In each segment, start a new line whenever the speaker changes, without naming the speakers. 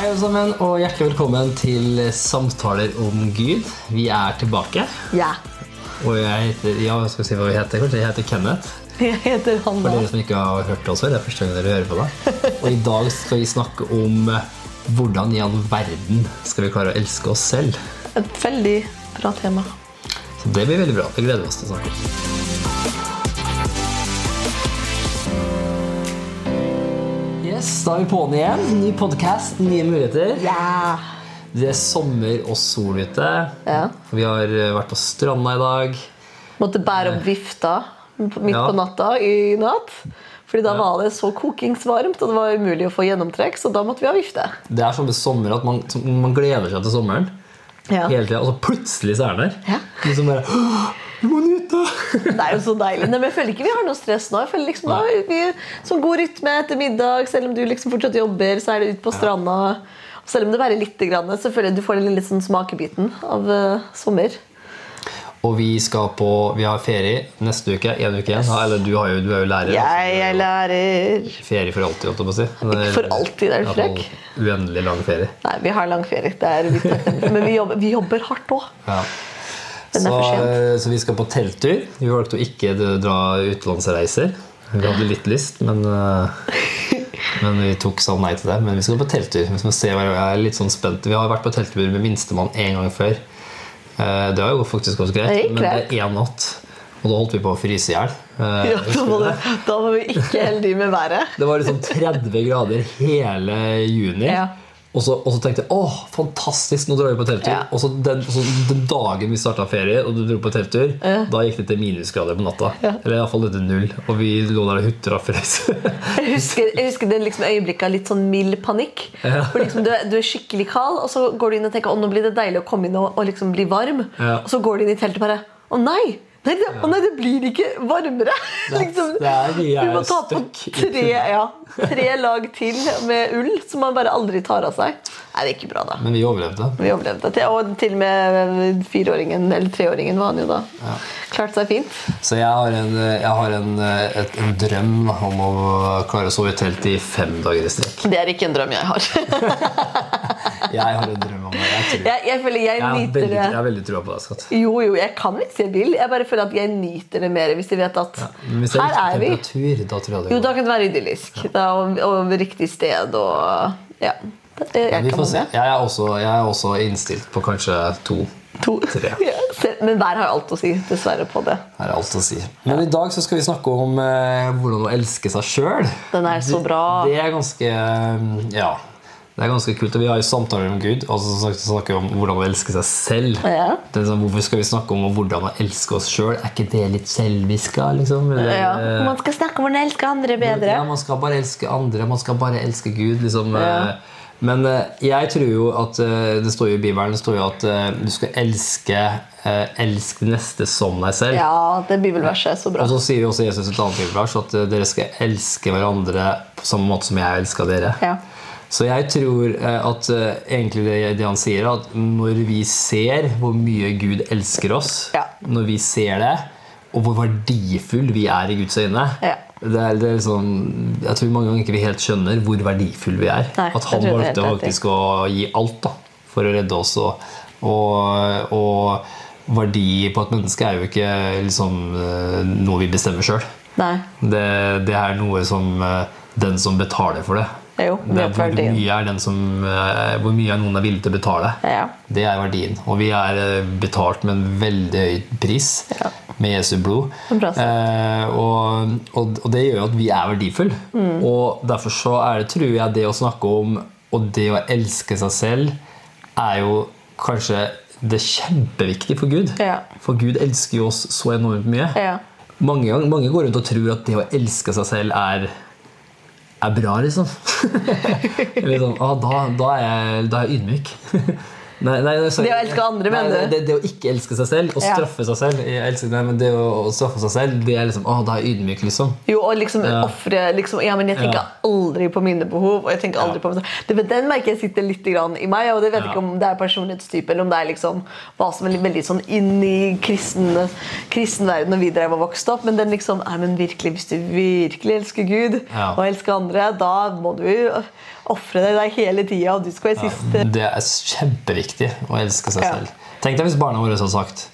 Hei alle sammen, og hjertelig velkommen til Samtaler om Gud. Vi er tilbake.
Ja.
Og jeg heter ja, skal si hva vi heter, kanskje. Jeg heter Kenneth.
Jeg heter
For dere som ikke har hørt det også, det er første gang dere hører på det. Og i dag skal vi snakke om eh, hvordan i all verden skal vi klare å elske oss selv.
Et veldig bra tema.
Så det blir veldig bra. Det gleder vi oss til å snakke om. Yes, da er vi på'n igjen. Ny podkast, nye muligheter.
Yeah.
Det er sommer og sol ute.
Ja.
Vi har eh, vært på stranda i dag.
Måtte bære opp vifta midt
Ja.
på natta i natt. Fordi da var det så kokingsvarmt, og det var umulig å få gjennomtrekk, så da måtte vi ha vifte.
Det er sånn med sommer at man, man gleder seg til sommeren
Ja.
hele tiden, og så plutselig så er den der.
Ja.
Liksom bare du må nyte!
Det er jo så deilig. Nei, men jeg føler ikke vi har noe stress nå. Jeg føler liksom da, vi Sånn god rytme etter middag, selv om du liksom fortsatt jobber, så er det ut på stranda. Selv om det værer litt, grann, så føler jeg du får den lille sånn smakebiten av uh, sommer.
Og vi skal på Vi har ferie neste uke. En uke igjen. Eller du, har jo, du er jo lærer.
Jeg er lærer.
Ferie for alltid, holdt jeg på å si.
Ikke for alltid, er du frekk?
Uendelig lang ferie.
Nei, vi har lang ferie. Det er litt. Men vi jobber, vi jobber hardt òg.
Ja. Så, eh, så vi skal på telttur. Vi valgte å ikke dra utenlandsreiser. Vi hadde litt lyst, men eh, Men vi tok sånn nei til det. Men vi skal på telttur. Vi jeg sånn. Vi har vært på telttur med minstemann én gang før. Eh, Det har jo faktisk gått greit,
Det
men det er én natt. Og da holdt vi på å fryse i hjel.
Ja, da, var da var vi ikke heldige med været.
Det var liksom 30 grader hele juni.
Ja.
Og, så, og så tenkte jeg åh, fantastisk, nå drar vi på telttur.
Ja.
Og så den, så den dagen vi starta ferie, og du dro på telttur, da gikk det til minusgrader på natta.
Ja.
Eller iallfall til null. Og vi lå der og hutra frøs.
Jeg husker, jeg husker det liksom øyeblikket av litt sånn mild panikk.
Ja.
For liksom du, du er skikkelig kald, og så går du inn og tenker å, nå blir det deilig å komme inn og, og liksom bli varm.
Ja.
Og så går du inn i teltet og bare Å nei! Nei det, ja. nei, det blir ikke varmere! liksom, du må ta på tre, ja, tre lag til med ull som man bare aldri tar av seg. Nei, det gikk bra, da.
Men vi overlevde.
Vi overlevde. Og til og med fireåringen, eller treåringen, var han jo da. Klarte seg fint.
Så jeg har en, jeg har en, et, en drøm om å klare å sove i telt i fem dager i strekk.
Det er ikke en drøm jeg har.
Jeg har en drøm om det. Jeg, tror,
jeg, jeg føler jeg
jeg,
nyter
veldig,
det.
jeg har veldig trua på deg, Skatt.
Jo, jo, jeg kan hvis jeg vil. Jeg bare føler at jeg nyter det mer hvis jeg vet at
ja. hvis det
her
er
vi.
da tror jeg det
Jo, da kan det være idyllisk. Da, og, og riktig sted og Ja. Det, jeg
Vi får se. Jeg er, også, jeg er også innstilt på kanskje to.
To.
Tre.
Men der har alt å si, dessverre, på det.
Her er alt å si. Men i dag så skal vi snakke om eh, hvordan å elske seg sjøl.
Den så bra.
Det er ganske eh, Ja. Det er ganske kult. og Vi har jo samtaler om Gud, og så snakker vi om hvordan å elske seg selv.
Ja.
Det er sånn, hvorfor skal vi snakke om hvordan å elske oss sjøl? Er ikke det litt selviska? Liksom? Eller,
Ja.
eh,
Man skal snakke om å elske andre bedre.
Ja, man skal bare elske andre, man skal bare elske Gud. Liksom. eh, Men eh, jeg tror jo at eh, det står jo i Bibelen det står jo at eh, du skal elske elsk neste som deg selv.
Ja, det bibelverset er så bra.
Og så sier jo også Jesus et annet bibelvers at dere skal elske hverandre på samme måte som jeg elsker dere.
Ja.
Så jeg tror at egentlig det, det han sier, at når vi ser hvor mye Gud elsker oss,
Ja.
når vi ser det, og hvor verdifull vi er i Guds øyne
Ja.
Det er, det er liksom, Jeg tror mange ganger ikke vi helt skjønner hvor verdifull vi er.
Nei,
at han valgte faktisk å gi alt da, for å redde oss. Og, og, og verdi på et menneske er jo ikke liksom, eh, noe vi bestemmer sjøl. Det, det er noe som eh, den som betaler for det.
Jo,
det er hvor, mye er den som, eh, hvor mye er noen er villig til å betale.
Ja.
Det er verdien. Og vi er betalt med en veldig høy pris
Ja.
Med Jesu blod. Eh, og, og, og det gjør jo at vi er verdifulle.
Mm.
Og derfor så er det, tror jeg, det å snakke om og det å elske seg selv er jo kanskje det er kjempeviktig for Gud.
Ja.
For Gud elsker jo oss så enormt mye.
Ja.
Mange, mange går rundt og tror at det å elske seg selv er, er bra, liksom. Eller sånn, ah, da, da, er jeg, da er jeg ydmyk. Nei, nei, sorry.
Det å elske andre, mener du?
Det, det å ikke elske seg selv og
Ja.
straffe seg selv. Jeg elsker, nei, men det å, å straffe seg selv, det er liksom Å, da er jeg ydmyk, liksom.
Jo, og liksom
Ja.
ofre liksom, Ja, men jeg tenker
Ja.
aldri på mine behov. Og jeg tenker aldri
Ja.
på meg selv. det, Den merker jeg sitter litt grann i meg, og det vet
Ja.
ikke om det er personlighetstype eller om det er liksom hva som er veldig sånn inn i kristen, kristen verden når vi drev og vokste opp. Men den liksom Nei, men virkelig, hvis du virkelig elsker Gud og elsker andre, da må du ofre deg hele tida, og du skal være siste
Det er kjempeviktig å elske seg
Ja.
selv. Tenk deg hvis barna våre hadde sagt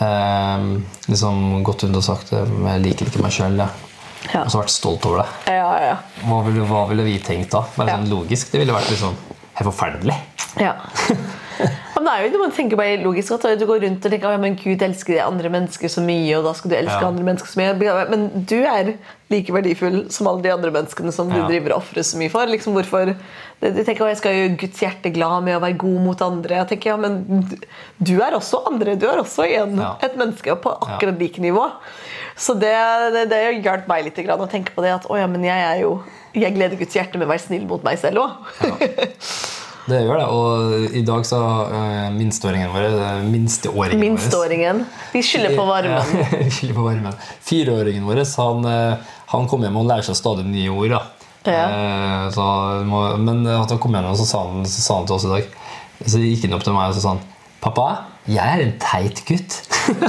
eh, liksom Gått rundt og sagt eh, 'Jeg liker ikke meg sjøl', ja.
Ja.
og så vært stolt over det.
Ja, ja.
Hva ville, hva ville vi tenkt da? Bare
Ja.
sånn logisk. Det ville vært liksom helt forferdelig.
Ja. Men det er jo, Man tenker bare logisk at du går rundt og tenker at ja, Gud elsker andre mennesker så mye, og da skal du elske
Ja.
andre mennesker så mye. Men du er like verdifull som alle de andre menneskene som du
Ja.
driver og ofrer så mye for. Liksom hvorfor de tenker at jeg skal gjøre Guds hjerte glad med å være god mot andre. Jeg tenker, ja, Men du er også andre. Du er også en,
Ja.
et menneske på akkurat like nivå. Så det, det, det hjulpet meg litt grann å tenke på det at å ja, men jeg er jo jeg gleder Guds hjerte med å være snill mot meg selv òg.
Det gjør det. Og i dag så uh, minsteåringen vår eh, Minsteåringen vår
Minsteåringen. Vi skylder på varmen.
Ja, vi skylder på varmen. Fireåringen vår han, eh, han kom hjem og lærer seg stadig nye ord. Da.
Ja.
Eh, Så, men han kom hjem og så sa han, så sa han til oss i dag Så gikk han opp til meg og så sa han Pappa, jeg er en teit gutt.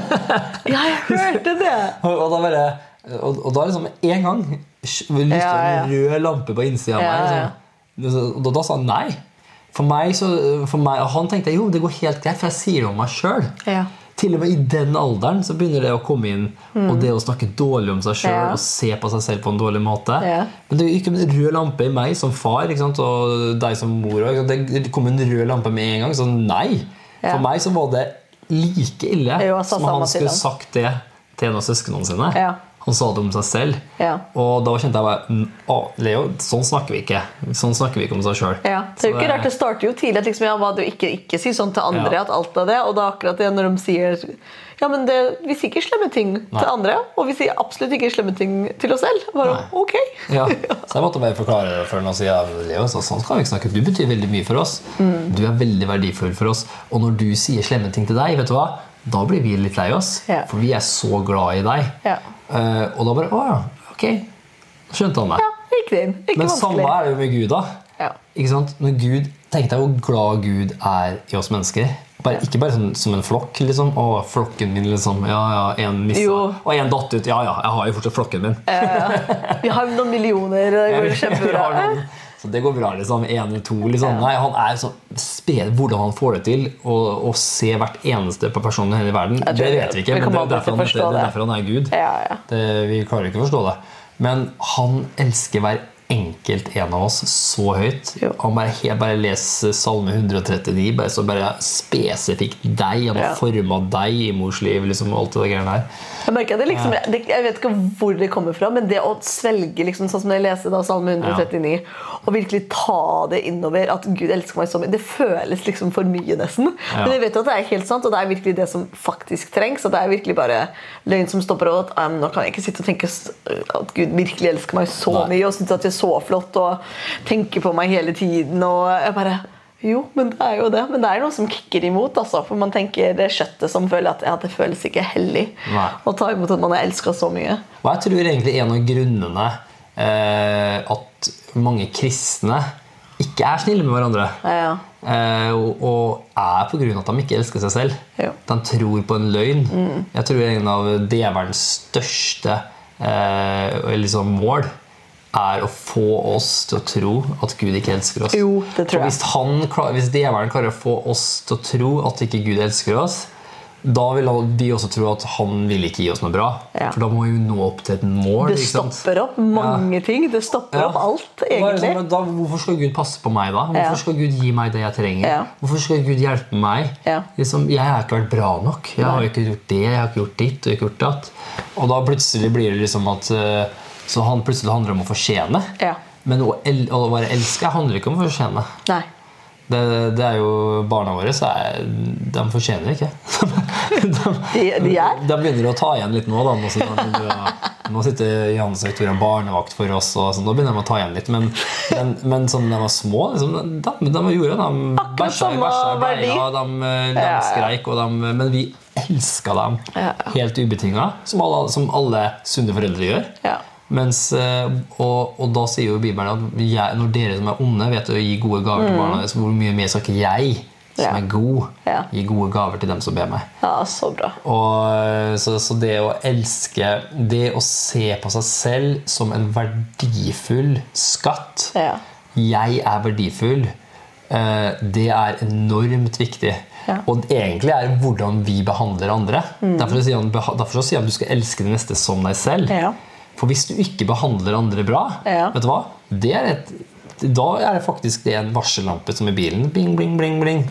Ja, jeg hørte det!
og, da bare og, og da liksom en gang lyste
Ja, ja.
en rød lampe på innsida av meg. Liksom. Og da, da sa han nei. For meg, så, for meg, og han tenkte jo det går helt greit, for jeg sier det om meg sjøl.
Ja.
Til og med i den alderen så begynner det å komme inn. Og det å snakke dårlig om seg sjøl
Mm. Ja.
og se på seg selv på en dårlig måte.
Ja.
Men det gikk en rød lampe i meg som far ikke og deg som mor. ikke? Det kom en rød lampe med en gang. Så nei.
Ja.
For meg så var det like ille
Jo,
som han skulle sagt det til en av søsknene sine.
Ja.
Han sa det om seg selv.
Ja.
Og da kjente jeg bare "Mm, Å, Leo, sånn snakker vi ikke. Sånn snakker vi ikke om seg sjøl.
Ja, det er jo ikke rart det starter jo tidlig liksom, ja, hva du ikke, ikke si sånn til andre
Ja.
at alt er det, og det er akkurat det når de sier ja, men det, vi sier ikke slemme ting
Nei.
til andre, og vi sier absolutt ikke slemme ting til oss selv. Bare,
Nei.
ok.
Ja, så jeg måtte bare forklare det for han og si ja, Leo, så sånn kan vi ikke snakke. Du betyr veldig mye for oss.
Mm.
Du er veldig verdifull for oss. Og når du sier slemme ting til deg, vet du hva? Da blir vi litt lei oss.
Ja.
For vi er så glad i deg.
Ja.
Uh, og da bare Å ja, ok. Skjønte han det.
Ja, riktig. Ikke
Men samme er det jo med Gud, da.
Ja.
Ikke sant? Når Gud, Tenk deg hvor glad Gud er i oss mennesker. Bare, ikke bare sånn, som en flokk. liksom. Å, flokken min, liksom. Ja, ja, en missa.
Jo.
Og en datt ut. Ja, ja, jeg har jo fortsatt flokken min.
Vi har noen millioner, det går
jo
kjempebra.
Så det går bra. liksom, Én eller to. liksom. Nei, Han er så sped hvordan han får det til å, å se hvert eneste på personen i hele verden. Det vet vi ikke, men det er derfor han, det, er derfor han er Gud. Det, vi klarer ikke å forstå det. Men han elsker hver enkelt en av oss så høyt. Han bare, helt, bare leser Salme 139, bare, så bare spesifikt deg. Han har
Ja.
forma deg i mors liv. liksom, alt det greiene der.
Jeg merker det liksom, det, jeg vet ikke hvor det kommer fra, men det å svelge liksom, sånn som jeg leser da, Salme 139, og virkelig ta det innover at Gud elsker meg så mye, det føles liksom for mye nesten.
Ja.
Men jeg vet jo at det er helt sant, og det er virkelig det som faktisk trengs. Og det er virkelig bare løgn som stopper over at «Nei, nå kan jeg ikke sitte og tenke at Gud virkelig elsker meg så
Nei.
mye og synes at jeg så flott og tenker på meg hele tiden. Og jeg bare jo, men det er jo det. Men det er noe som kicker imot. Altså, for man tenker det kjøttet som føler at ja, det føles ikke hellig
Nei.
å ta imot at man er elska så mye.
Og jeg tror egentlig en av grunnene eh, at mange kristne ikke er snille med hverandre,
Ja,
eh, og, og er på grunn av at de ikke elsker seg selv.
Ja.
De tror på en løgn. Jeg tror en av djevelens største eh, liksom mål er å få oss til å tro at Gud ikke elsker oss.
Jo, det tror jeg.
Hvis, han, hvis djevelen klarer å få oss til å tro at ikke Gud elsker oss, da vil de vi også tro at han vil ikke gi oss noe bra.
Ja.
For da må vi jo nå opp til et mål.
Det stopper opp mange ting. Det stopper
Ja.
opp alt,
da
egentlig.
sånn, da, hvorfor skal Gud passe på meg, da? Hvorfor
Ja.
skal Gud gi meg det jeg trenger?
Ja.
Hvorfor skal Gud hjelpe meg?
Ja.
Liksom, jeg har ikke vært bra nok. Jeg har ikke gjort det, jeg har ikke gjort ditt og ikke gjort datt. Og da plutselig blir det liksom at eh, Så han plutselig handler om å fortjene.
Ja.
Men å, el å være elska handler ikke om å fortjene.
Nei.
Det, det er jo Barna våre så er, de fortjener ikke. de,
De, de
de begynner å ta igjen litt nå. Da, nå å Nå sitter Jan og Victoria barnevakt for oss, og sånn, nå begynner de å ta igjen litt. Men, men, men sånn de var små, liksom, de, de gjorde det. De bæsja bæsja bleia, de, de
ja.
skreik, og de, men vi elska dem helt ubetinga, som alle, som alle sunne foreldre gjør.
Ja.
Mens, eh, og, og da sier jo Bibelen at jeg, når dere som er onde, vet å gi gode gaver til barna, så hvor mye mer skal ikke jeg, som
Mm. Ja.
er god,
Ja.
gi gode gaver til dem som ber meg?
ja, så bra.
Og, så, så det å elske Det å se på seg selv som en verdifull skatt
Ja.
Jeg er verdifull. eh, Det er enormt viktig.
Ja.
Og egentlig er det hvordan vi behandler andre. Derfor, sier han, derfor sier han at du skal elske det neste som deg selv.
Ja.
For hvis du ikke behandler andre bra,
Ja.
vet du hva? Det er et, da er det faktisk det en varsellampe som i bilen. Bling, bling, bling, bling.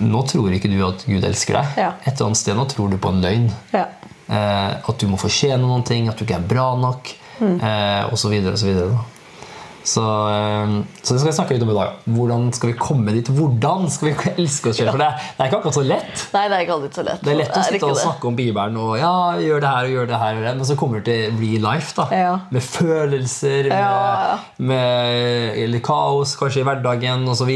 Nå tror ikke du at Gud elsker deg.
Ja.
Et eller annet sted nå tror du på en løgn.
Ja.
Eh, at du må fortjene noen ting, at du ikke er bra nok,
Mm.
eh, videre og så Så, eh, det skal vi snakke litt om i dag. Hvordan skal vi komme dit? Hvordan skal vi elske oss selv? For det, det er ikke akkurat så lett.
Nei, det er ikke alltid så lett.
Det er lett å sitte og
det.
snakke om Bibelen og ja, gjør det her og gjør det her, og det, men så kommer det til real life. da
Ja.
Med følelser,
Ja, ja.
med, med kaos kanskje i hverdagen osv.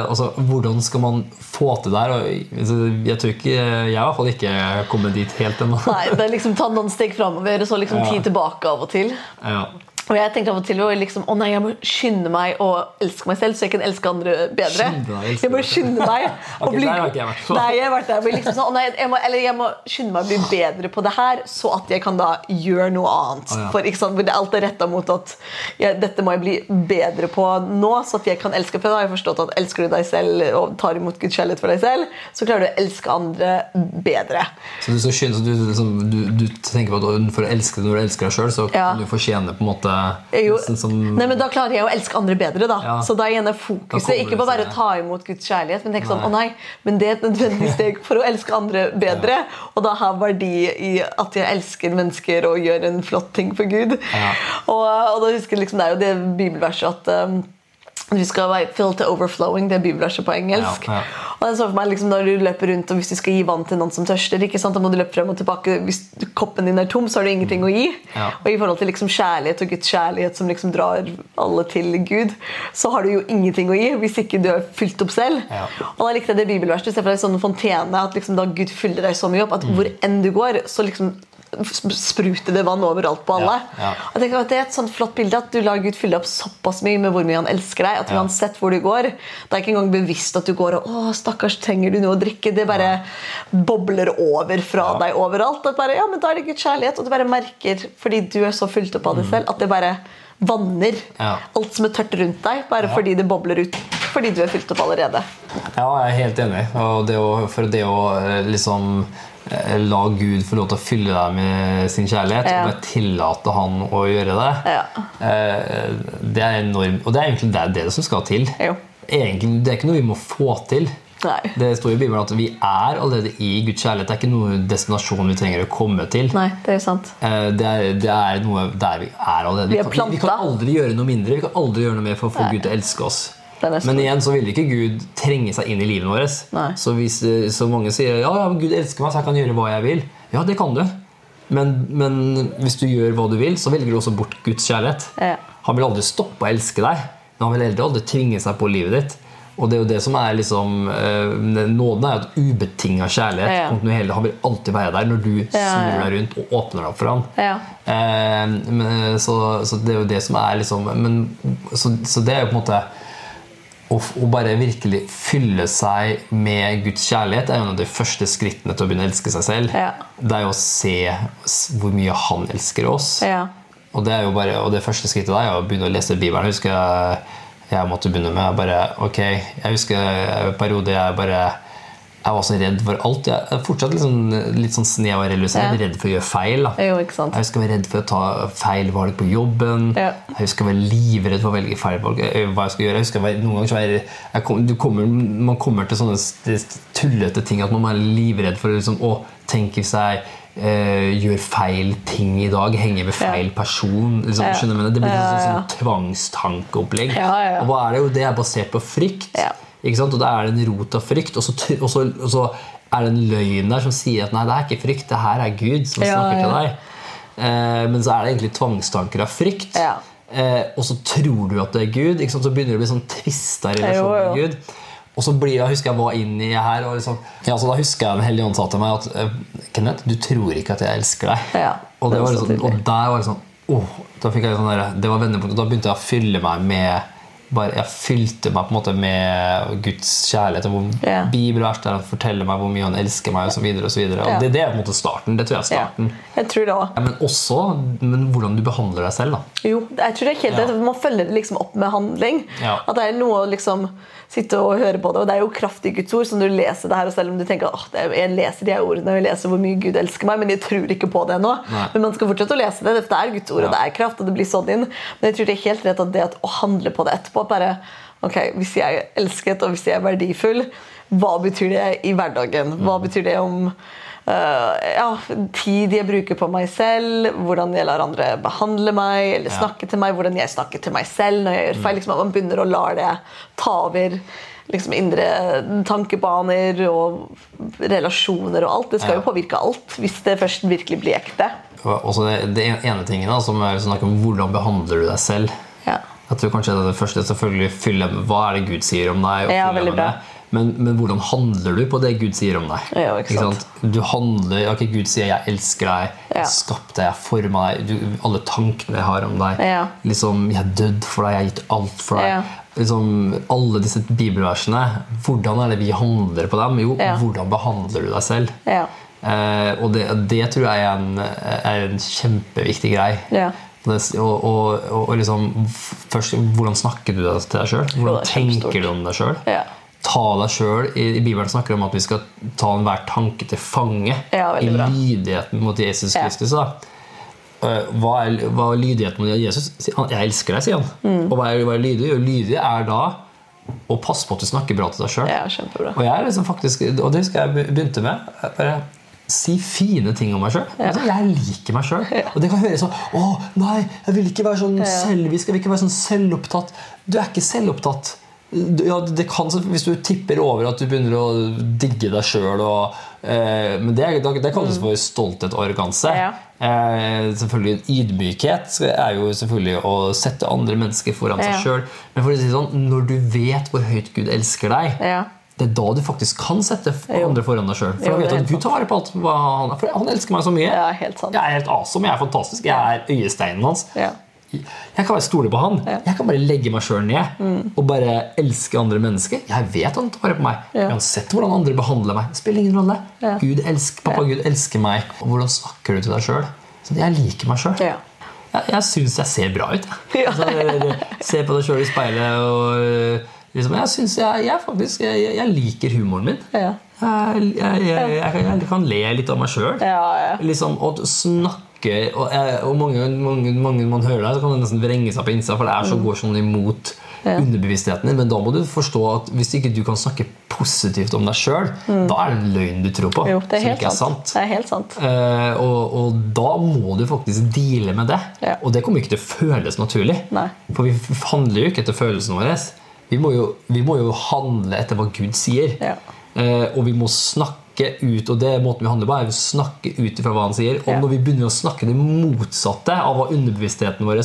Altså, hvordan skal man få til det her? Og, altså, jeg tror ikke, jeg har i hvert fall ikke kommet dit helt ennå.
Nei, det er liksom Ta noen steg framover og så liksom ti tilbake av og til.
Ja.
Og jeg tenkte av og til å liksom, å nei, jeg må skynde meg å elske meg selv, så jeg kan elske andre bedre.
Skynde deg
jeg må skynde meg å
Ok,
bli-
der har ikke jeg vært på.
Nei, jeg har vært der. Liksom sånn, nei, jeg må, eller jeg må skynde meg å bli bedre på det her, så at jeg kan da gjøre noe annet.
Å, ja.
For ikke sant, alt er retta mot at jeg, dette må jeg bli bedre på nå, så at jeg kan elske. For da har jeg forstått at elsker du deg selv og tar imot Guds kjærlighet for deg selv, så klarer du å elske andre bedre.
Så du, så skyld, så du, liksom, du, du tenker på at for å elske deg når du elsker deg sjøl, så
Ja.
kan du fortjene på en måte
Jo,
som
nei, men Da klarer jeg å elske andre bedre. da
Ja.
Så da er gjerne fokuset ikke på å bare ta imot Guds kjærlighet, men tenke sånn, å nei, men det er et nødvendig steg for å elske andre bedre. Og da ha verdi i at jeg elsker mennesker og gjør en flott ting for Gud.
Ja.
Og, og da husker jeg liksom, Det er jo det bibelverset at um, du skal være filled to overflowing. Det er bibelverset på engelsk.
Ja, ja.
Og jeg så for meg liksom, Når du løper rundt og hvis du skal gi vann til noen som tørster, ikke sant? da må du løpe frem og tilbake. Hvis koppen din er tom, så har du ingenting å gi.
Ja.
Og i forhold til liksom kjærlighet og Guds kjærlighet som liksom drar alle til Gud, så har du jo ingenting å gi hvis ikke du er fylt opp selv.
Ja.
Og da likte jeg det bibelverset. Se for deg sånn fontene, at liksom da Gud fyller deg så mye opp at
Mm.
hvor enn du går, så liksom spruter det vann overalt på alle.
Ja, ja.
Og tenker Det er et sånt flott bilde at du lar Gud fylle opp såpass mye med hvor mye han elsker deg. At
Ja.
uansett hvor du går, det er ikke engang bevisst at du går og å, stakkars, trenger du noe å drikke? Det bare bobler over fra deg overalt. Bare, ja, men Da er det Guds kjærlighet, og du bare merker, fordi du er så fylt opp av det selv, at det bare vanner
Mm.
Alt som er tørt rundt deg, bare fordi det bobler ut. Fordi du er fylt opp allerede.
Ja, jeg er helt enig. Og det å, for det å eh, liksom la Gud få lov til å fylle deg med sin kjærlighet,
Ja.
og bare tillate Han å gjøre det,
Ja.
eh, det er enormt. Og det er egentlig det, det som skal til.
Jo.
Egentlig, det er ikke noe vi må få til.
Nei.
Det står i Bibelen at vi er allerede i Guds kjærlighet. Det er ikke noe destinasjon vi trenger å komme til.
Nei, det er sant.
Eh, Det er, det er noe der vi er allerede.
Vi er
kan, vi, vi kan aldri gjøre noe mindre. Vi kan aldri gjøre noe mer for å få Gud til å elske oss. Men igjen så vil ikke Gud trenge seg inn i livet vårt. Så hvis eh, så mange sier ja, ja, Gud elsker meg, så jeg kan gjøre hva jeg vil. Ja, det kan du. Men, men hvis du gjør hva du vil, så velger du også bort Guds kjærlighet.
Ja.
Han vil aldri stoppe å elske deg, men han vil heller aldri tvinge seg på livet ditt. Og det er jo det som er liksom eh, Nåden er jo et ubetinga kjærlighet.
Ja.
Kontinuerlig. Han vil alltid være der når du
Ja, ja.
snur deg rundt og åpner deg opp for ham.
Ja.
Eh, men, så, så det er jo det som er liksom men, så, så det er jo på en måte å, bare virkelig fylle seg med Guds kjærlighet er jo en av de første skrittene til å begynne å elske seg selv.
Ja.
Det er jo å se hvor mye han elsker oss.
Ja.
Og det, er jo bare, og det første skrittet der er å begynne å lese Bibelen. Jeg husker jeg, jeg måtte begynne med bare, ok, jeg husker en periode jeg bare jeg var så redd for alt. Jeg er fortsatt litt sånn, litt sånn snev av religiøs. Jeg er
Ja.
redd for å gjøre feil.
Jo.
Jeg husker var redd for å ta feil valg på jobben.
Ja.
Jeg husker var livredd for å velge feil valg. eh, Hva jeg skal gjøre. Jeg husker var, noen ganger så er jeg, kom, du kommer, Man kommer til sånne tullete ting at man er livredd for liksom, å tenke seg jeg eh, gjør feil ting i dag, henger med
Ja.
feil person liksom,
Ja.
Det blir
Ja,
sånn,
ja.
sånn tvangstankeopplegg.
Ja, ja, ja.
Og hva er det jo? Det er basert på frykt. Og da er det en rot av frykt. Og så, og, så, og så er det en løgn der som sier at nei, det er ikke frykt, det her er Gud som
Ja,
snakker til deg. Eh, men så er det egentlig tvangstanker av frykt.
Ja.
Eh, og så tror du at det er Gud. Så begynner det å bli sånn tvista relasjon
Jo, jo.
med Gud. Og så blir, jeg husker jeg var inni i her og liksom, ja, så Da husker jeg Den hellige ånd sa til meg at eh, Kenneth, du tror ikke at jeg elsker deg.
Ja,
og, det
det var
var
så
liksom, og der var det sånn oh, da fikk jeg sånn der, Det var vendepunkt. og Da begynte jeg å fylle meg med bare, Jeg fylte meg på en måte med Guds kjærlighet. og hvor
yeah.
Bibelvers der han forteller meg hvor mye han elsker meg, og så videre, og så. Og det, det er på en måte starten. Det tror jeg er
starten.
starten.
Jeg tror det også.
Ja, men også men hvordan du behandler deg selv. da
Jo, jeg tror det er helt
Ja.
rett. Man følger det liksom opp med handling.
Ja.
At det er noe å liksom sitte og høre på det. Og det er jo kraft i Guds ord. Så når du leser det her, og selv om du tenker at er, jeg leser de her ordene og jeg leser hvor mye Gud elsker meg, men jeg tror ikke på det ennå. Men man skal fortsette å lese det. Det er Guds ord, og det er kraft, og det blir sånn inn. Men jeg tror det er helt rett at det at å handle på det etterpå bare Ok, hvis jeg er elsket, og hvis jeg er verdifull, hva betyr det i hverdagen? Hva
Mm.
betyr det om Uh, ja, tid jeg bruker på meg selv, hvordan jeg lar andre behandle meg, eller
Ja.
snakke til meg, hvordan jeg snakker til meg selv når jeg gjør feil. Liksom, at man begynner å la det ta over liksom, indre tankebaner og relasjoner og alt. Det skal
Ja.
jo påvirke alt, hvis det først virkelig blir ekte.
Og også det, det ene tingen da, som er snakk om hvordan behandler du deg selv. Jeg tror kanskje det er det første selvfølgelig fylle med hva er det Gud sier om deg.
Ja.
Men, men hvordan handler du på det Gud sier om deg?
Ja, ikke sant.
Du handler, ikke Gud sier 'jeg elsker deg',
Ja.
'jeg skapte deg', 'jeg forma deg', du, alle tankene jeg har om deg.
Ja.
Liksom, 'Jeg er dødd for deg, jeg har gitt alt for deg'.
Ja.
Liksom, alle disse bibelversene, hvordan er det vi handler på dem? Jo, hvordan behandler du deg selv?
Ja.
Eh, og det, det tror jeg er en, er en kjempeviktig grei.
Ja.
Og, og, og, liksom først, Hvordan snakker du deg til deg sjøl? Hvordan
er
tenker du om deg sjøl?
Ja.
Ta deg selv, i, I Bibelen snakker det om at vi skal ta enhver tanke til fange
Ja,
i lydigheten mot Jesus
Ja.
Kristus. Da. Eh, Hva er, hva er lydigheten mot Jesus? Han, 'Jeg elsker deg', sier han.
Mm.
Og hva er, hva er lydig? Jo, lydig er da å passe på at du snakker bra til deg sjøl.
ja.
Og jeg er liksom faktisk, og det husker jeg begynte med. Bare Si fine ting om meg sjøl. Altså, jeg liker meg sjøl. Og det kan høres sånn Å, nei, jeg vil ikke være sånn selvisk. Jeg vil ikke være sånn selvopptatt. Du er ikke selvopptatt. Ja, det kan, Hvis du tipper over at du begynner å digge deg sjøl eh, Men det, det kalles for stolthet og arroganse.
Ja.
Eh, selvfølgelig Ydmykhet er jo selvfølgelig å sette andre mennesker foran
Ja.
seg sjøl. Men for å si sånn, når du vet hvor høyt Gud elsker deg,
Ja.
Det er da du faktisk kan sette andre foran deg sjøl. For
Jo,
da vet du at Gud tar vare på alt. Hva han, for han elsker meg så mye.
ja, helt sant.
Jeg er helt awesome, jeg er fantastisk. Jeg er øyesteinen hans.
Ja.
Jeg kan bare stole på han. Jeg kan bare legge meg sjøl ned
Mm.
og bare elske andre mennesker. Jeg vet han tar vare på meg.
Ja.
Uansett hvordan andre behandler meg. Det spiller ingen rolle.
Ja.
Gud elsker, pappa Gud elsker meg. Og hvordan snakker du til deg sjøl? Jeg liker meg sjøl. Jeg, jeg syns jeg ser bra ut. Jeg. Altså, se på deg sjøl i speilet og liksom, Jeg jeg, jeg, faktisk, jeg, jeg liker humoren min.
Ja.
Jeg, kan- le litt av meg sjøl.
Ja, ja.
Liksom, å snakke og, og mange, mange, mange man hører deg, så kan det nesten vrenge seg på innsida, for det er så,
Mm.
går sånn imot underbevisstheten din. Men da må du forstå at hvis ikke du kan snakke positivt om deg sjøl, da er det en løgn du tror på.
Mm. Jo, det
som
helt
ikke
sant. er helt sant.
Eh, og, og da må du faktisk deale med det.
Ja.
Og det kommer ikke til å føles naturlig.
Nei.
For vi handler jo ikke etter følelsene våre. Vi må, jo, vi må jo handle etter hva Gud sier.
Ja.
Eh, og vi må snakke ut, og det er måten vi handler på, er å snakke ut ifra hva han sier. Og
Ja.
når vi begynner å snakke det motsatte av hva underbevisstheten vår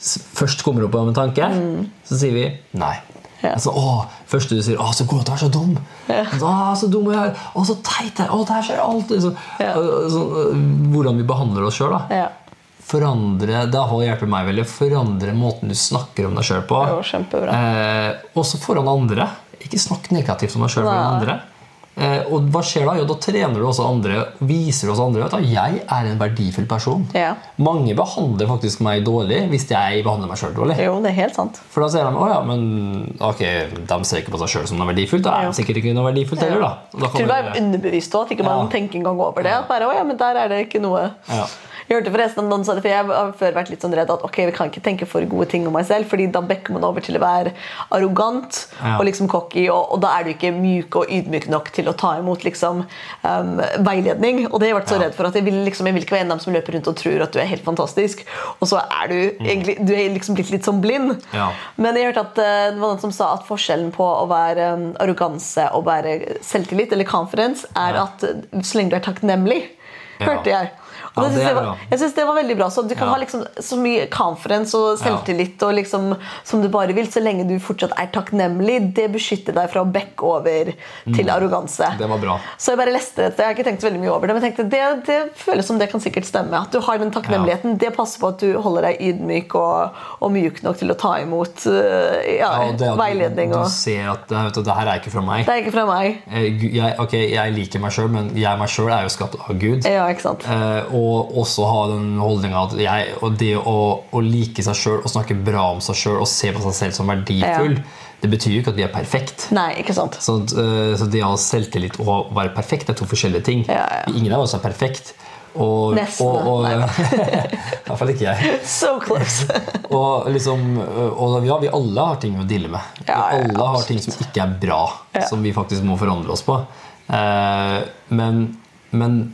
først kommer opp av en tanke, så sier vi nei.
Mm. Ja.
Altså, å, første du sier 'Å, så god at du er så dum'. Å, så dum jeg er. Å, så teit jeg er. Å, der skjer alt. Så,
Ja.
Så, hvordan vi behandler oss sjøl.
Ja.
Forandre, det har hjulpet meg veldig. Forandre måten du snakker om deg sjøl på. Eh, også foran andre. Ikke snakk negativt om deg sjøl foran andre. Eh, og hva skjer da? Jo, da trener du også andre. Viser også andre at jeg er en verdifull person.
Ja.
Mange behandler faktisk meg dårlig hvis jeg behandler meg sjøl dårlig.
Jo, det er helt sant.
For da ser de å ja, men ok, de ser ikke på seg sjøl som noe verdifullt. Da er de sikkert ikke noe verdifullt heller, da. Da
tror det er underbevisst òg, at ikke man
Ja.
tenker engang over det. At bare, å ja, men der er det ikke noe
Ja.
Jeg hørte forresten om noen sa det, for jeg har før vært litt sånn redd at ok, vi kan ikke tenke for gode ting om meg selv, fordi da bekker man over til å være arrogant
Ja.
og liksom cocky, og, og da er du ikke myk og ydmyk nok til å ta imot liksom um, veiledning. Og det har jeg vært så redd for at jeg vil, liksom, jeg vil ikke være en av dem som løper rundt og tror at du er helt fantastisk, og så er du egentlig du er liksom blitt litt sånn blind.
Mm. Ja.
Men jeg hørte at eh, det var noen som sa at forskjellen på å være um, arroganse og være selvtillit, eller confidence, er
Ja.
at så lenge du er takknemlig, hørte jeg. Og
Ja,
det
det
var, jeg synes det var veldig bra. Så du kan
Ja.
ha liksom så mye confidence og selvtillit og liksom, som du bare vil, så lenge du fortsatt er takknemlig. Det beskytter deg fra å bekke over til arroganse.
Mm. Det var bra.
Så jeg bare leste dette. Jeg har ikke tenkt veldig mye over det, men tenkte det, det føles som det kan sikkert stemme. At du har den takknemligheten. Det passer på at du holder deg ydmyk og, og mjuk nok til å ta imot uh, ja,
Ja, det
veiledning.
Du,
Og,
du ser at det, du, det her er ikke fra meg.
det er ikke fra meg.
Eh, Jeg, ok, jeg liker meg sjøl, men jeg meg sjøl er jo skapt av Gud.
Ja, ikke sant?
Eh, og også ha den holdninga at jeg, og det å, å like seg sjøl og snakke bra om seg sjøl og se på seg selv som verdifull, det betyr jo ikke at vi er perfekt.
Nei, ikke sant?
Så, eh, så det å ha selvtillit og å være perfekt er to forskjellige ting.
Ja, ja.
Ingen av oss er perfekt. Og,
Nesten,
og, og. I hvert fall ikke jeg.
So close.
Og, liksom, og ja, vi alle har ting å deale med.
Ja, ja,
vi alle har ting som ikke er bra,
Ja.
som vi faktisk må forandre oss på. Eh, men, men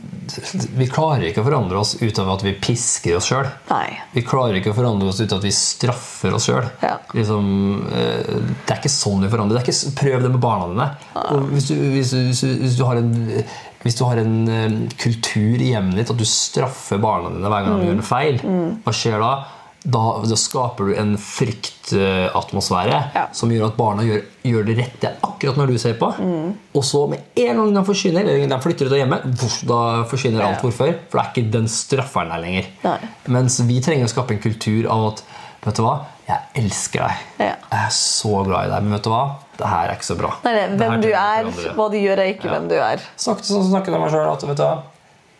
vi klarer ikke å forandre oss ut av at vi pisker oss sjøl. Vi klarer ikke å forandre oss ut av at vi straffer oss sjøl.
Ja.
Liksom, eh, det er ikke sånn vi forandrer. Det er ikke, prøv det med barna dine. Hvis, du, hvis, du, hvis, du, hvis du har en hvis du har en eh, kultur i hjemmet ditt at du straffer barna dine hver gang de gjør en feil, hva skjer da? Da, da skaper du en fryktatmosfære
Ja.
som gjør at barna gjør, gjør det rette akkurat når du ser på. Og så med en gang de forsvinner, eller de flytter ut av hjemmet, da forsvinner alt hvorfor. For det er ikke den strafferen der lenger.
Nei.
Mens vi trenger å skape en kultur av at Vet du hva? Jeg elsker deg.
Ja.
Jeg er så glad i deg. Men vet du hva? Det her er ikke så bra.
Nei, nei, hvem du er, hva du gjør, er ikke
Ja.
hvem du er.
Snakket sånn snakket jeg meg sjøl at vet du hva?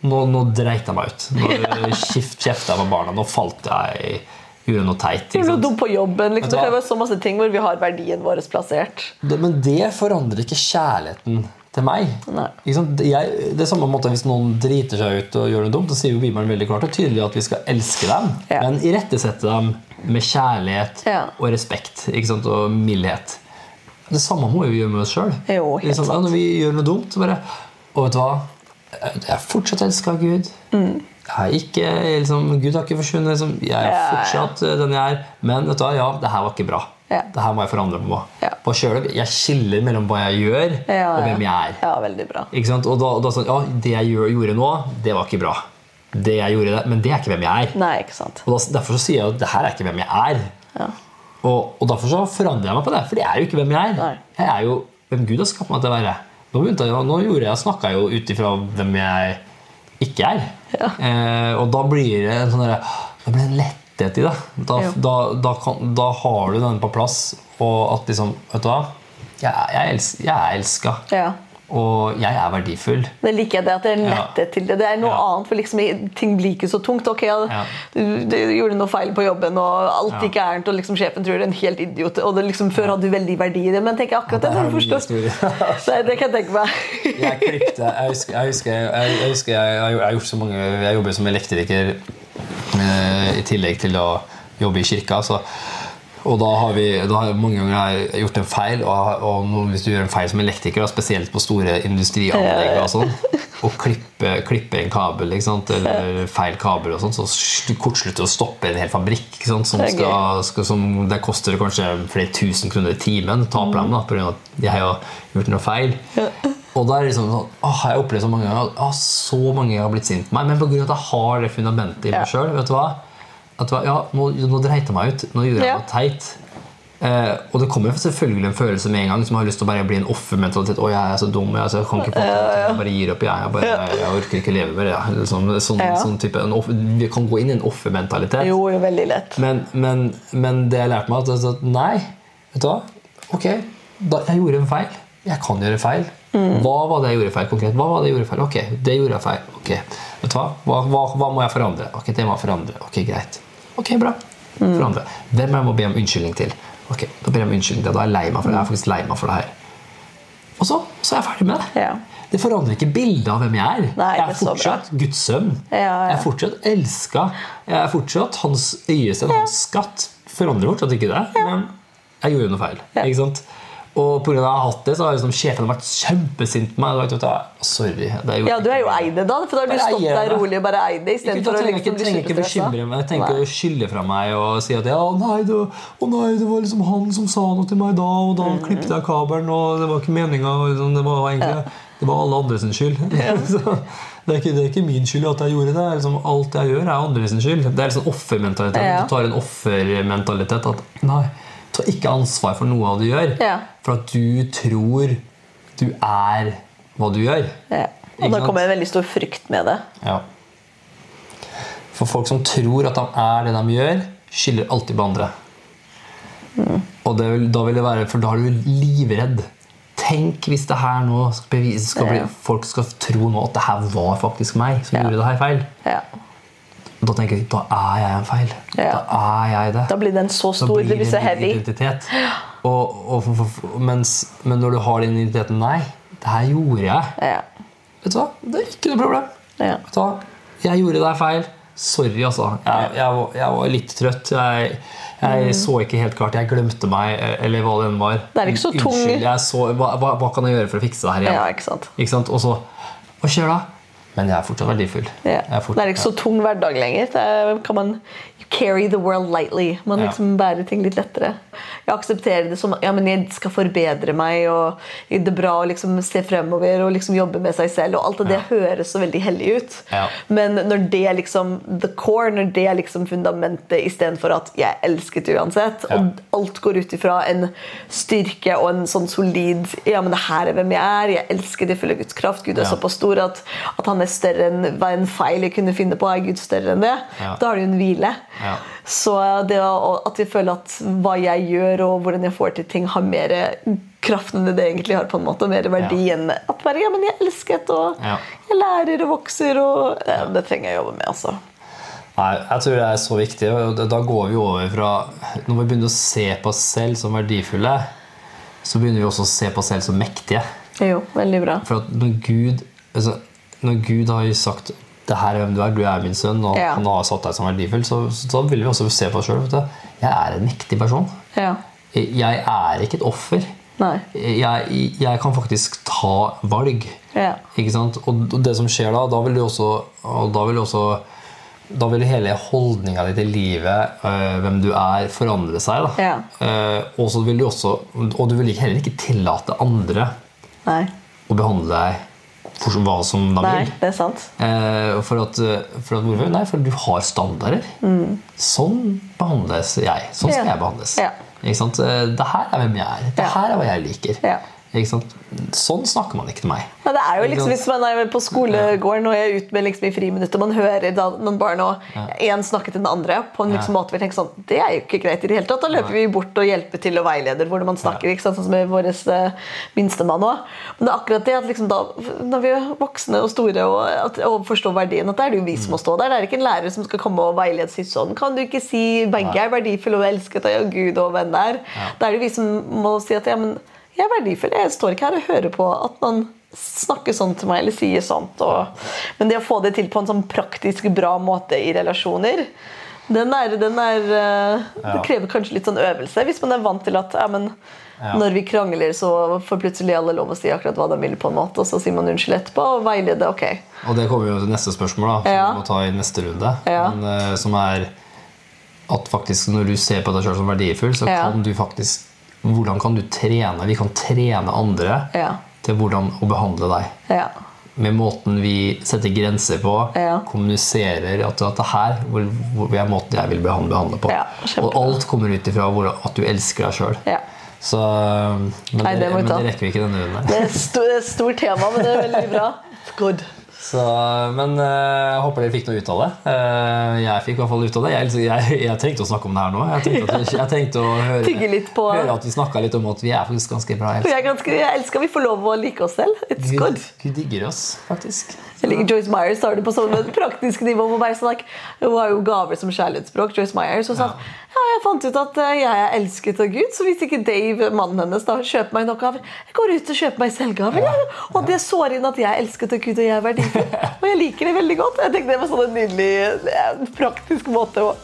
Nå, nå dreit jeg meg ut. Nå ja. kjefta jeg på barna. Nå falt jeg Gjorde noe teit. Ikke
er
sant?
dum på jobben. Liksom. Det være så masse ting hvor vi har verdien vår plassert.
Det, men det forandrer ikke kjærligheten til meg. Jeg, det er samme måte Hvis noen driter seg ut og gjør noe dumt, så sier jo Bibelen veldig klart og tydelig at vi skal elske dem,
Ja.
men irettesette dem med kjærlighet
Ja.
og respekt og mildhet. Det samme må vi gjøre med oss sjøl.
Sant.
Når vi gjør noe dumt, så bare Og vet du hva? Jeg fortsatt elska Gud. Er ikke, liksom, Gud har ikke forsvunnet. Liksom. Jeg er
Mm. Ja,
fortsatt ja. den jeg er. Men vet du ja, det her var ikke bra.
Ja.
Det her må jeg forandre på. På selv, jeg skiller mellom hva jeg gjør, og hvem jeg er.
Ja, veldig bra.
Og da, da sånn, ja, Det jeg gjør, gjorde nå, det var ikke bra. Det jeg gjorde Men det er ikke hvem jeg er.
Nei, ikke sant.
Og da, Derfor så sier jeg at det her er ikke hvem jeg er.
Ja.
Og, og derfor så forandrer jeg meg på det. For det er jo ikke hvem jeg er.
Nei.
Jeg er jo hvem Gud har skapt meg til å være. Nå, jeg, nå gjorde jeg, snakka jeg jo ut ifra hvem jeg ikke er. Eh, og da blir det en sånn derre Det blir en letthet i det. Da, da, da, kan, da har du den på plass, og at liksom Vet du hva? Jeg, jeg, jeg er elska.
Ja.
Og jeg er verdifull.
Det liker jeg det, at det er lettet
Ja.
til det. Det er noe
Ja.
annet, for liksom, ting blir ikke så tungt. Ok, ja, du, du gjorde noe feil på jobben, og alt gikk gærent, og liksom, sjefen tror du er en helt idiot. Og det liksom, Før hadde du veldig verdi i det, men tenker jeg akkurat
det
det.
historie.
Nei, det kan jeg tenke meg.
Jeg klippte Jeg husker jeg, husker, jeg, jeg, husker, jeg, jeg, har gjort så mange Jeg jobber som elektriker eh, i tillegg til å jobbe i kirka. Så, og da har vi da har mange ganger jeg gjort en feil. Og, og hvis du gjør en feil som elektriker, spesielt på store industrianlegg, og sånn, og klippe, klippe en kabel eller feil kabel, og sånn, så kortslutter kortslutter å stoppe en hel fabrikk. Som
Det
skal, skal, som, det koster kanskje flere tusen kroner i timen. Taper dem pga. at jeg har gjort noe feil. Og da er det liksom sånn, åh, jeg har opplevd så mange ganger at så mange har blitt sint på meg. Men pga. at jeg har det fundamentet i meg sjøl. Hva? Ja, nå, nå dreit jeg meg ut. Nå gjorde jeg
Ja.
noe teit. Eh, og det kommer selvfølgelig en følelse med en gang som har lyst til å bare bli en offermentalitet. 'Å, jeg er så dum. Jeg, altså, jeg kan ikke. Jeg bare gir opp. Jeg, jeg, bare, jeg orker ikke leve med det.' Ja. Sånn, sånn, sånn type, en offer, vi kan gå inn i en offermentalitet.
Jo, jo, veldig lett.
Men, men, men det jeg lærte meg, at, at nei, vet du hva? Ok, da, jeg gjorde en feil. Jeg kan gjøre feil. Hva var det jeg gjorde feil konkret? Hva var det jeg gjorde feil? Ok, det gjorde jeg feil. Ok, vet du hva? Hva, hva, hva må jeg forandre? Ok, det må jeg forandre. Ok, greit. Ok, bra. Forandre. Hvem er jeg må be om unnskyldning til? Ok, da ber jeg om unnskyldning til. Da er jeg lei meg for det. Jeg er faktisk lei meg for det her. Og så, så er jeg ferdig med det.
Ja.
Det forandrer ikke bildet av hvem jeg er.
Nei,
jeg er
er
fortsatt Guds sønn.
Ja, ja.
Jeg er fortsatt elska. Jeg er fortsatt hans øyeste, hans skatt. Forandrer fortsatt ikke det, men jeg gjorde noe feil.
Ja.
Ikke sant? Og pga. at jeg har hatt det, så har liksom sjefen vært kjempesint på meg. vet Sorry.
Ja, du er jo eid det, da. For da har du stått der rolig og bare eid det å
trenger,
liksom
ikke, trenger ikke bekymre meg. Jeg tenker å skylde fra meg og si at ja, nei, det, å nei, det var liksom han som sa noe til meg da, og da
Mm.
klippet jeg kabelen, og det var ikke meninga. Det var egentlig det var alle andres skyld. Så det, er ikke, det er ikke min skyld at jeg gjorde det. liksom, alt jeg gjør, er andres skyld. Det er liksom offermentalitet.
Ja.
Du tar en offermentalitet at nei, ta ikke ansvar for noe av det du gjør.
Ja.
For at du tror du er hva du gjør.
Ja. Og
Ikke
da kommer en veldig stor frykt med det.
Ja. For folk som tror at de er det de gjør, skylder alltid på andre. Og det da vil det være, For da er du livredd. Tenk hvis det her nå skal bevise, skal bli, folk skal tro nå at det her var faktisk meg som gjorde det her feil.
Ja.
Da tenker jeg da er jeg en feil.
Ja.
Da er jeg det.
Da blir den så stor. Det blir så heavy.
identitet. Og, og, for- mens, men når du har den identiteten Nei, det her gjorde jeg.
Ja.
Vet du hva? Det er ikke noe problem.
Ja.
Vet du hva? Jeg gjorde deg feil. Sorry, altså. Jeg, jeg, var, jeg var litt trøtt. Jeg, jeg så ikke helt klart. Jeg glemte meg, eller hva det enn var.
Det er ikke så tung-
Unnskyld. Jeg så, hva, hva kan jeg gjøre for å fikse det her igjen?
ja, ikke sant.
Ikke sant? Og så Hva skjer da? Men jeg er fortsatt verdifull.
Ja.
Er
Det er ikke så tung hverdag lenger. Det kan man carry the world lightly. Man liksom bærer ting litt lettere. Jeg aksepterer det som ja, men jeg skal forbedre meg, og det er bra å liksom se fremover og liksom jobbe med seg selv. og Alt av det høres så veldig hellig ut.
Ja.
Men når det er liksom the core, når det er liksom fundamentet istedenfor at 'jeg elsket uansett',
Ja.
og alt går ut ifra en styrke og en sånn solid 'ja, men det her er hvem jeg er', jeg elsker det fulle Guds kraft, Gud er
Ja.
såpass stor at, at han er større enn hva en feil jeg kunne finne på, er Gud større enn det.
Ja.
Da har du en hvile.
Ja.
Så det at vi føler at hva jeg gjør og hvordan jeg får til ting, har mer kraft enn det det egentlig har. på en måte, Mer verdi
Ja.
enn at bare ja, men jeg elsket, og
Ja.
jeg lærer og vokser. og ja, Det trenger jeg å jobbe med. altså.
Nei, jeg tror det er så viktig. og da- går vi over fra Når vi begynner å se på oss selv som verdifulle, så begynner vi også å se på oss selv som mektige.
Jo, veldig bra.
For at når Gud, altså, når Gud har sagt det her er hvem du er, du er min sønn, og
Ja.
han har satt deg som verdifull, så, så vil vi også se på oss sjøl. Jeg er en mektig person.
Ja.
Jeg er ikke et offer. Jeg, jeg kan faktisk ta valg.
Ja.
Ikke sant? Og det som skjer da, da vil du også, og da vil du også da vil hele holdninga di til livet, øh, hvem du er, forandre seg. Da.
Ja.
Uh, og vil du også Og du vil heller ikke tillate andre
Nei.
å behandle deg for hva som de
Nei,
vil.
det er sant.
Eh, for at, for at hvorfor? Nei, for du har standarder. Sånn behandles jeg. Sånn skal
Mm. Ja.
jeg behandles.
Ja.
Ikke sant? Eh, Det her er hvem jeg er. Det her er hva jeg liker.
Ja.
Sånn snakker man ikke til meg.
Ja, det er jo liksom. Hvis man er på skolegården og er ute med liksom i friminuttet, og man hører da noen barn og én snakker til den andre på en liksom
Ja.
måte vi tenker sånn, Det er jo ikke greit i det hele tatt. Da løper vi bort og hjelper til og veileder hvordan man snakker. Sånn som med vår eh, minstemann òg. Men det er akkurat det at liksom da, når vi er voksne og store og, at, og forstår verdien, at det er det jo vi som må stå der. Det er ikke en lærer som skal komme og veilede si sånn. Kan du ikke si begge er verdifulle og elsket av Gud og venn der? Da er det vi som må si at ja, men jeg er verdifull. Jeg står ikke her og hører på at man snakker sånn til meg eller sier sånt. Og, men det å få det til på en sånn praktisk bra måte i relasjoner den er, den er, eh, Det krever kanskje litt sånn øvelse. Hvis man er vant til at ja, men,
Ja.
når vi krangler, så får plutselig alle lov å si akkurat hva de vil, på en måte, og så sier man unnskyld etterpå og veileder. ok.
Og det kommer jo til neste spørsmål, da, som
Ja.
vi må ta i neste runde.
Ja.
Men, uh, som er at faktisk når du ser på deg sjøl som verdifull, så kan du faktisk Hvordan kan du trene? Vi kan trene andre
Ja.
til hvordan å behandle deg.
Ja.
Med måten vi setter grenser på,
Ja.
kommuniserer at, at det her hvor, hvor er måten jeg vil behandle, behandle på.
Ja,
og alt kommer ut ifra hvor, at du elsker deg sjøl.
ja.
Så, men,
Nei, det
det, men det rekker vi ikke denne runden.
er det er et stort tema, men det er veldig bra. Good.
Så, men eh, jeg håper dere fikk noe ut av det. Eh, jeg fikk i hvert fall ut av det. Jeg, jeg, jeg trengte å snakke om det her nå. Jeg tenkte, at, jeg tenkte å høre, høre at vi snakka litt om at vi er faktisk ganske bra.
Jeg, elsker, jeg elsker vi får lov å like oss selv. It's good.
Gud digger oss, faktisk.
Jeg liker Joyce Meyer det på sånn praktisk nivå. sånn, Hun har jo gaver som kjærlighetsspråk. Joyce Meyer, så sa han, ja, jeg fant ut at eh, jeg er elsket av Gud, så hvis ikke Dave, mannen hennes, da kjøper meg noen gaver Jeg går ut og kjøper meg selv gaver. ja. Og det sår inn at jeg er elsket av Gud, og jeg er verdifull. Og jeg liker det veldig godt. Jeg tenkte Det var sånn en nydelig, eh, praktisk måte
Og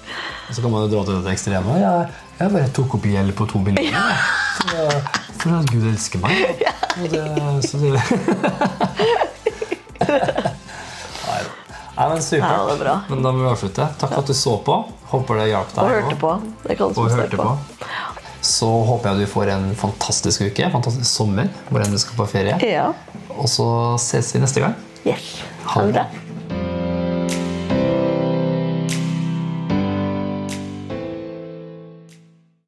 så kan man jo dra til det ekstreme. Jeg, jeg bare tok opp gjeld på to millioner. Ja. For at Gud elsker meg. Det, så det Nei men supert.
Ja.
Men da må vi avslutte. Takk for at du så på. Håper det hjalp deg.
Og hørte på. Det kalles
Og hørte på. Så håper jeg du får en fantastisk uke, fantastisk sommer, hvor enn du skal på ferie.
Ja.
Og så ses vi neste gang.
Yes.
Ha det
bra.